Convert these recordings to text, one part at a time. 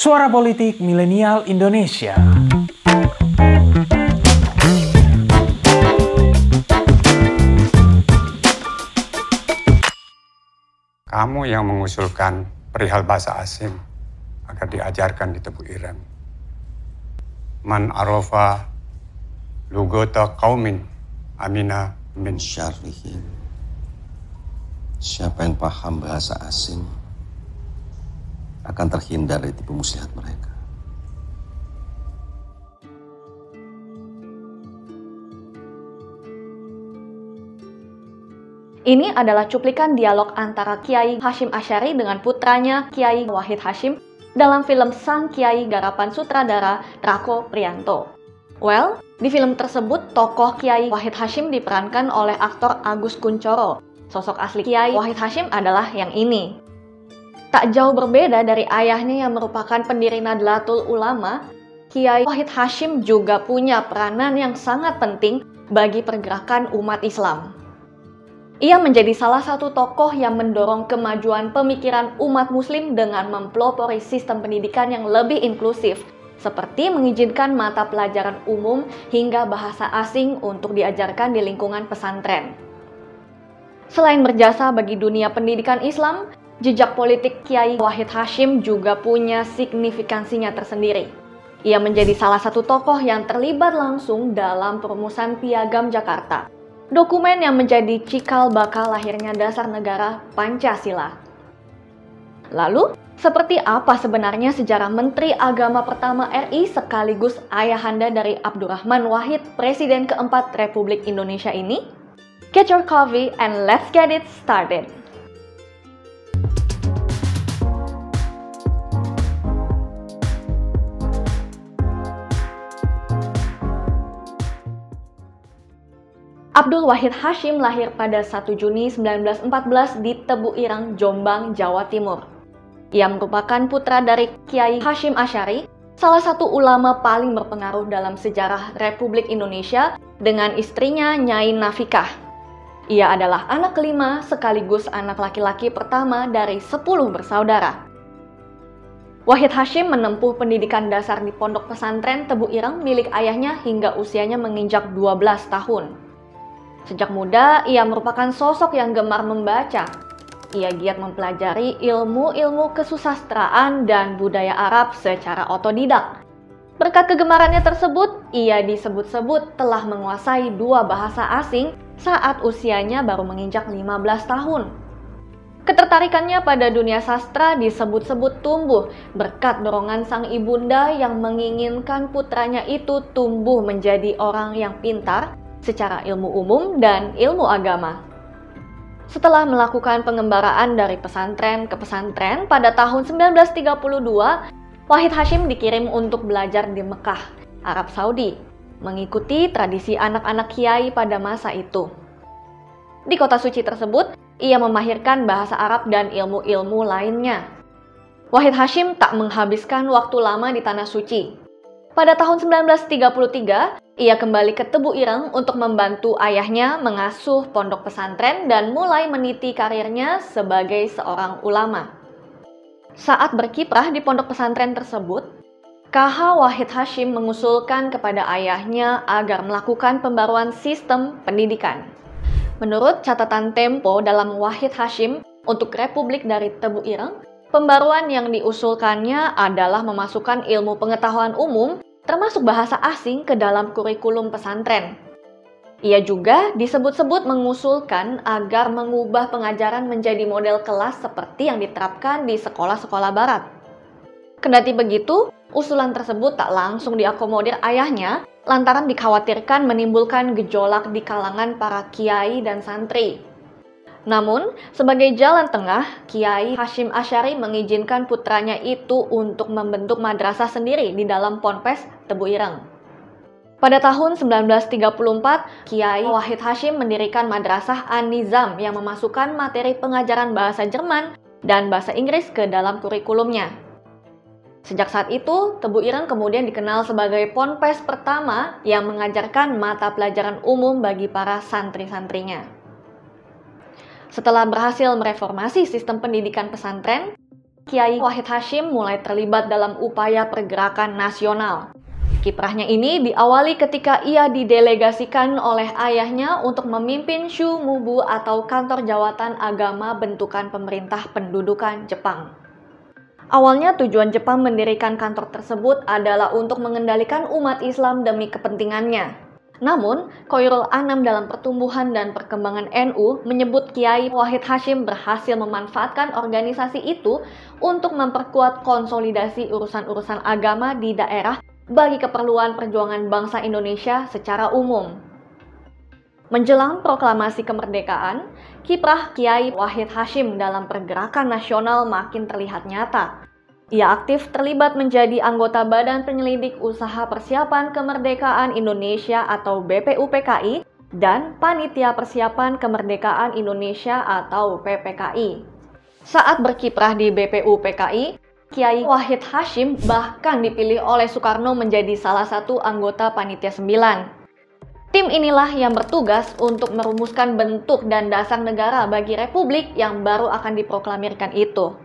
Suara Politik Milenial Indonesia. Kamu yang mengusulkan perihal bahasa asing agar diajarkan di Tebu Ireng. Man arofa lugota kaumin amina min syarrihim. Siapa yang paham bahasa asing akan terhindar dari tipu muslihat mereka. Ini adalah cuplikan dialog antara Kiai Hashim Asyari dengan putranya Kiai Wahid Hashim dalam film Sang Kiai garapan sutradara Trako Prianto. Well, di film tersebut tokoh Kiai Wahid Hashim diperankan oleh aktor Agus Kuncoro. Sosok asli Kiai Wahid Hashim adalah yang ini. Tak jauh berbeda dari ayahnya yang merupakan pendiri Nadlatul Ulama, Kiai Wahid Hashim juga punya peranan yang sangat penting bagi pergerakan umat Islam. Ia menjadi salah satu tokoh yang mendorong kemajuan pemikiran umat muslim dengan mempelopori sistem pendidikan yang lebih inklusif, seperti mengizinkan mata pelajaran umum hingga bahasa asing untuk diajarkan di lingkungan pesantren. Selain berjasa bagi dunia pendidikan Islam, jejak politik Kiai Wahid Hashim juga punya signifikansinya tersendiri. Ia menjadi salah satu tokoh yang terlibat langsung dalam perumusan Piagam Jakarta dokumen yang menjadi cikal bakal lahirnya dasar negara Pancasila. Lalu, seperti apa sebenarnya sejarah Menteri Agama pertama RI sekaligus ayahanda dari Abdurrahman Wahid, Presiden keempat Republik Indonesia ini? Get your coffee and let's get it started! Abdul Wahid Hashim lahir pada 1 Juni 1914 di Tebu Irang, Jombang, Jawa Timur. Ia merupakan putra dari Kiai Hashim Asyari, salah satu ulama paling berpengaruh dalam sejarah Republik Indonesia dengan istrinya Nyai Nafikah. Ia adalah anak kelima sekaligus anak laki-laki pertama dari 10 bersaudara. Wahid Hashim menempuh pendidikan dasar di pondok pesantren Tebu Irang milik ayahnya hingga usianya menginjak 12 tahun. Sejak muda, ia merupakan sosok yang gemar membaca. Ia giat mempelajari ilmu-ilmu kesusastraan dan budaya Arab secara otodidak. Berkat kegemarannya tersebut, ia disebut-sebut telah menguasai dua bahasa asing saat usianya baru menginjak 15 tahun. Ketertarikannya pada dunia sastra disebut-sebut tumbuh berkat dorongan sang ibunda yang menginginkan putranya itu tumbuh menjadi orang yang pintar secara ilmu umum dan ilmu agama. Setelah melakukan pengembaraan dari pesantren ke pesantren pada tahun 1932, Wahid Hashim dikirim untuk belajar di Mekah, Arab Saudi, mengikuti tradisi anak-anak kiai pada masa itu. Di kota suci tersebut, ia memahirkan bahasa Arab dan ilmu-ilmu lainnya. Wahid Hashim tak menghabiskan waktu lama di tanah suci. Pada tahun 1933, ia kembali ke Tebu Ireng untuk membantu ayahnya mengasuh pondok pesantren dan mulai meniti karirnya sebagai seorang ulama. Saat berkiprah di pondok pesantren tersebut, KH Wahid Hashim mengusulkan kepada ayahnya agar melakukan pembaruan sistem pendidikan. Menurut catatan Tempo dalam Wahid Hashim untuk Republik dari Tebu Ireng, pembaruan yang diusulkannya adalah memasukkan ilmu pengetahuan umum termasuk bahasa asing ke dalam kurikulum pesantren. Ia juga disebut-sebut mengusulkan agar mengubah pengajaran menjadi model kelas seperti yang diterapkan di sekolah-sekolah barat. Kendati begitu, usulan tersebut tak langsung diakomodir ayahnya lantaran dikhawatirkan menimbulkan gejolak di kalangan para kiai dan santri. Namun, sebagai jalan tengah, Kiai Hashim Asyari mengizinkan putranya itu untuk membentuk madrasah sendiri di dalam Ponpes Tebu Ireng. Pada tahun 1934, Kiai Wahid Hashim mendirikan Madrasah An-Nizam yang memasukkan materi pengajaran bahasa Jerman dan bahasa Inggris ke dalam kurikulumnya. Sejak saat itu, Tebu Ireng kemudian dikenal sebagai ponpes pertama yang mengajarkan mata pelajaran umum bagi para santri-santrinya. Setelah berhasil mereformasi sistem pendidikan pesantren, Kiai Wahid Hashim mulai terlibat dalam upaya pergerakan nasional. Kiprahnya ini diawali ketika ia didelegasikan oleh ayahnya untuk memimpin Shu Mubu atau Kantor Jawatan Agama Bentukan Pemerintah Pendudukan Jepang. Awalnya tujuan Jepang mendirikan kantor tersebut adalah untuk mengendalikan umat Islam demi kepentingannya. Namun, Koirul Anam dalam pertumbuhan dan perkembangan NU menyebut Kiai Wahid Hashim berhasil memanfaatkan organisasi itu untuk memperkuat konsolidasi urusan-urusan agama di daerah bagi keperluan perjuangan bangsa Indonesia secara umum. Menjelang proklamasi kemerdekaan, kiprah Kiai Wahid Hashim dalam pergerakan nasional makin terlihat nyata. Ia aktif terlibat menjadi anggota Badan Penyelidik Usaha Persiapan Kemerdekaan Indonesia atau BPUPKI dan Panitia Persiapan Kemerdekaan Indonesia atau PPKI. Saat berkiprah di BPUPKI, Kiai Wahid Hashim bahkan dipilih oleh Soekarno menjadi salah satu anggota Panitia 9. Tim inilah yang bertugas untuk merumuskan bentuk dan dasar negara bagi republik yang baru akan diproklamirkan itu.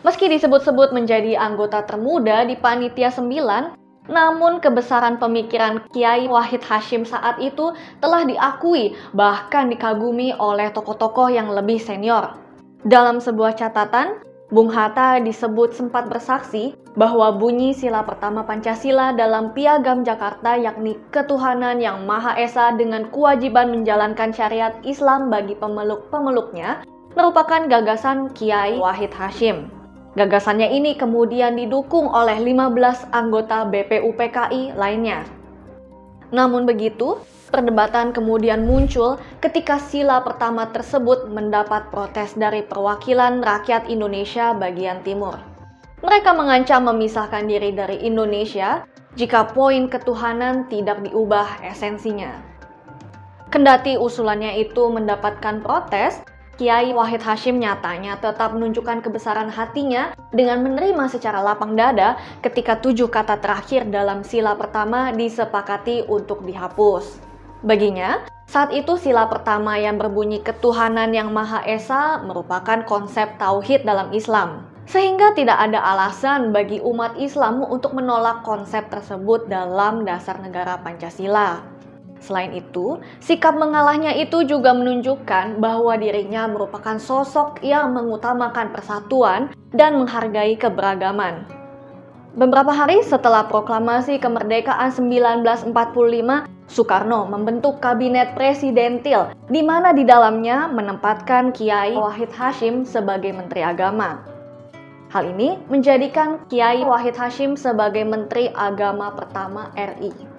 Meski disebut-sebut menjadi anggota termuda di Panitia 9, namun kebesaran pemikiran Kiai Wahid Hashim saat itu telah diakui bahkan dikagumi oleh tokoh-tokoh yang lebih senior. Dalam sebuah catatan, Bung Hatta disebut sempat bersaksi bahwa bunyi sila pertama Pancasila dalam Piagam Jakarta yakni ketuhanan yang Maha Esa dengan kewajiban menjalankan syariat Islam bagi pemeluk-pemeluknya merupakan gagasan Kiai Wahid Hashim. Gagasannya ini kemudian didukung oleh 15 anggota BPUPKI lainnya. Namun begitu, Perdebatan kemudian muncul ketika sila pertama tersebut mendapat protes dari perwakilan rakyat Indonesia bagian timur. Mereka mengancam memisahkan diri dari Indonesia jika poin ketuhanan tidak diubah esensinya. Kendati usulannya itu mendapatkan protes, Kiai Wahid Hashim nyatanya tetap menunjukkan kebesaran hatinya dengan menerima secara lapang dada ketika tujuh kata terakhir dalam sila pertama disepakati untuk dihapus. Baginya, saat itu sila pertama yang berbunyi ketuhanan yang Maha Esa merupakan konsep tauhid dalam Islam. Sehingga tidak ada alasan bagi umat Islam untuk menolak konsep tersebut dalam dasar negara Pancasila. Selain itu, sikap mengalahnya itu juga menunjukkan bahwa dirinya merupakan sosok yang mengutamakan persatuan dan menghargai keberagaman. Beberapa hari setelah proklamasi kemerdekaan 1945, Soekarno membentuk kabinet presidentil di mana di dalamnya menempatkan Kiai Wahid Hashim sebagai Menteri Agama. Hal ini menjadikan Kiai Wahid Hashim sebagai Menteri Agama pertama RI.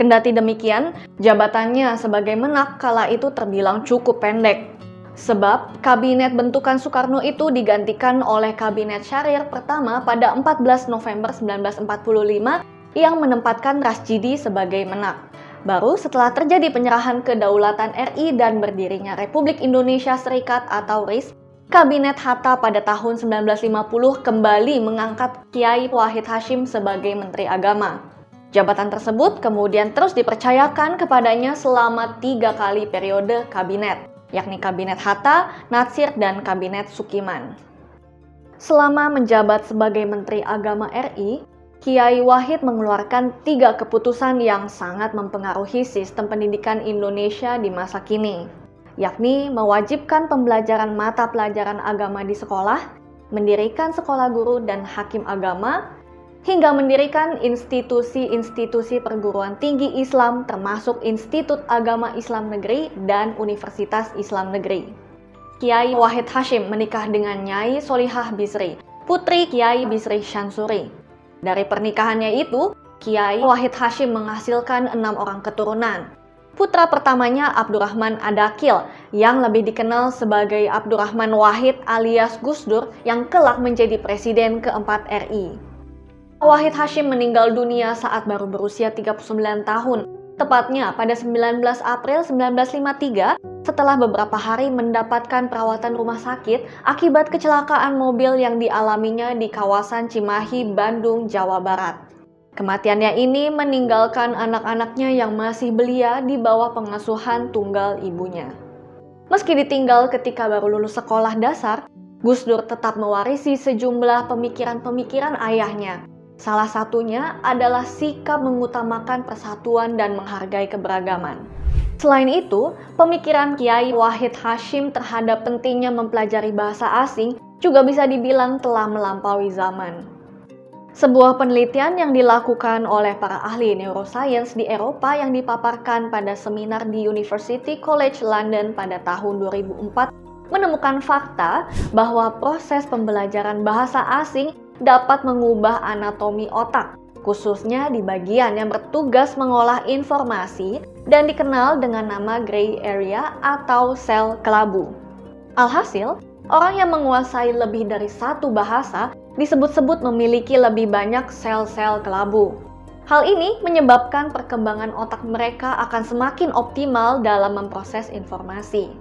Kendati demikian, jabatannya sebagai menak kala itu terbilang cukup pendek. Sebab kabinet bentukan Soekarno itu digantikan oleh kabinet Syahrir pertama pada 14 November 1945 yang menempatkan Rasjidi sebagai menak. Baru setelah terjadi penyerahan kedaulatan RI dan berdirinya Republik Indonesia Serikat atau RIS, Kabinet Hatta pada tahun 1950 kembali mengangkat Kiai Wahid Hashim sebagai Menteri Agama. Jabatan tersebut kemudian terus dipercayakan kepadanya selama tiga kali periode kabinet, yakni Kabinet Hatta, Natsir, dan Kabinet Sukiman. Selama menjabat sebagai Menteri Agama RI, Kiai Wahid mengeluarkan tiga keputusan yang sangat mempengaruhi sistem pendidikan Indonesia di masa kini, yakni mewajibkan pembelajaran mata pelajaran agama di sekolah, mendirikan sekolah guru dan hakim agama, hingga mendirikan institusi-institusi perguruan tinggi Islam termasuk Institut Agama Islam Negeri dan Universitas Islam Negeri. Kiai Wahid Hashim menikah dengan Nyai Solihah Bisri, putri Kiai Bisri Syansuri. Dari pernikahannya itu, Kiai Wahid Hashim menghasilkan enam orang keturunan. Putra pertamanya Abdurrahman Adakil, yang lebih dikenal sebagai Abdurrahman Wahid alias Gus Dur yang kelak menjadi presiden keempat RI. Wahid Hashim meninggal dunia saat baru berusia 39 tahun, tepatnya pada 19 April 1953 setelah beberapa hari mendapatkan perawatan rumah sakit akibat kecelakaan mobil yang dialaminya di kawasan Cimahi, Bandung, Jawa Barat. Kematiannya ini meninggalkan anak-anaknya yang masih belia di bawah pengasuhan tunggal ibunya. Meski ditinggal ketika baru lulus sekolah dasar, Gus Dur tetap mewarisi sejumlah pemikiran-pemikiran ayahnya. Salah satunya adalah sikap mengutamakan persatuan dan menghargai keberagaman. Selain itu, pemikiran Kiai Wahid Hashim terhadap pentingnya mempelajari bahasa asing juga bisa dibilang telah melampaui zaman. Sebuah penelitian yang dilakukan oleh para ahli neuroscience di Eropa yang dipaparkan pada seminar di University College London pada tahun 2004 menemukan fakta bahwa proses pembelajaran bahasa asing dapat mengubah anatomi otak, khususnya di bagian yang bertugas mengolah informasi dan dikenal dengan nama gray area atau sel kelabu. Alhasil, orang yang menguasai lebih dari satu bahasa disebut-sebut memiliki lebih banyak sel-sel kelabu. Hal ini menyebabkan perkembangan otak mereka akan semakin optimal dalam memproses informasi.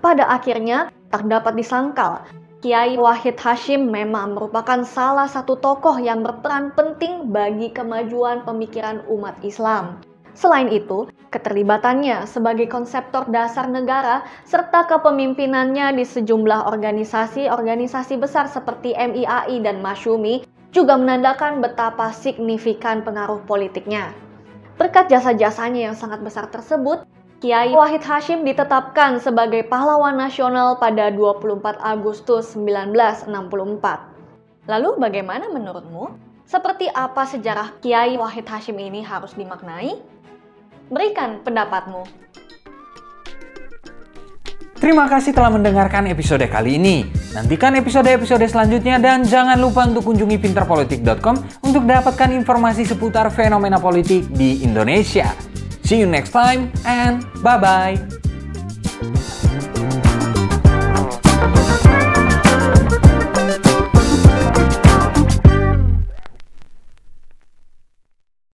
Pada akhirnya, tak dapat disangkal, Kiai Wahid Hashim memang merupakan salah satu tokoh yang berperan penting bagi kemajuan pemikiran umat Islam. Selain itu, keterlibatannya sebagai konseptor dasar negara serta kepemimpinannya di sejumlah organisasi-organisasi besar seperti MIAI dan Masyumi juga menandakan betapa signifikan pengaruh politiknya. Berkat jasa-jasanya yang sangat besar tersebut, Kiai Wahid Hashim ditetapkan sebagai pahlawan nasional pada 24 Agustus 1964. Lalu bagaimana menurutmu? Seperti apa sejarah Kiai Wahid Hashim ini harus dimaknai? Berikan pendapatmu. Terima kasih telah mendengarkan episode kali ini. Nantikan episode-episode selanjutnya dan jangan lupa untuk kunjungi pinterpolitik.com untuk dapatkan informasi seputar fenomena politik di Indonesia. See you next time and bye-bye.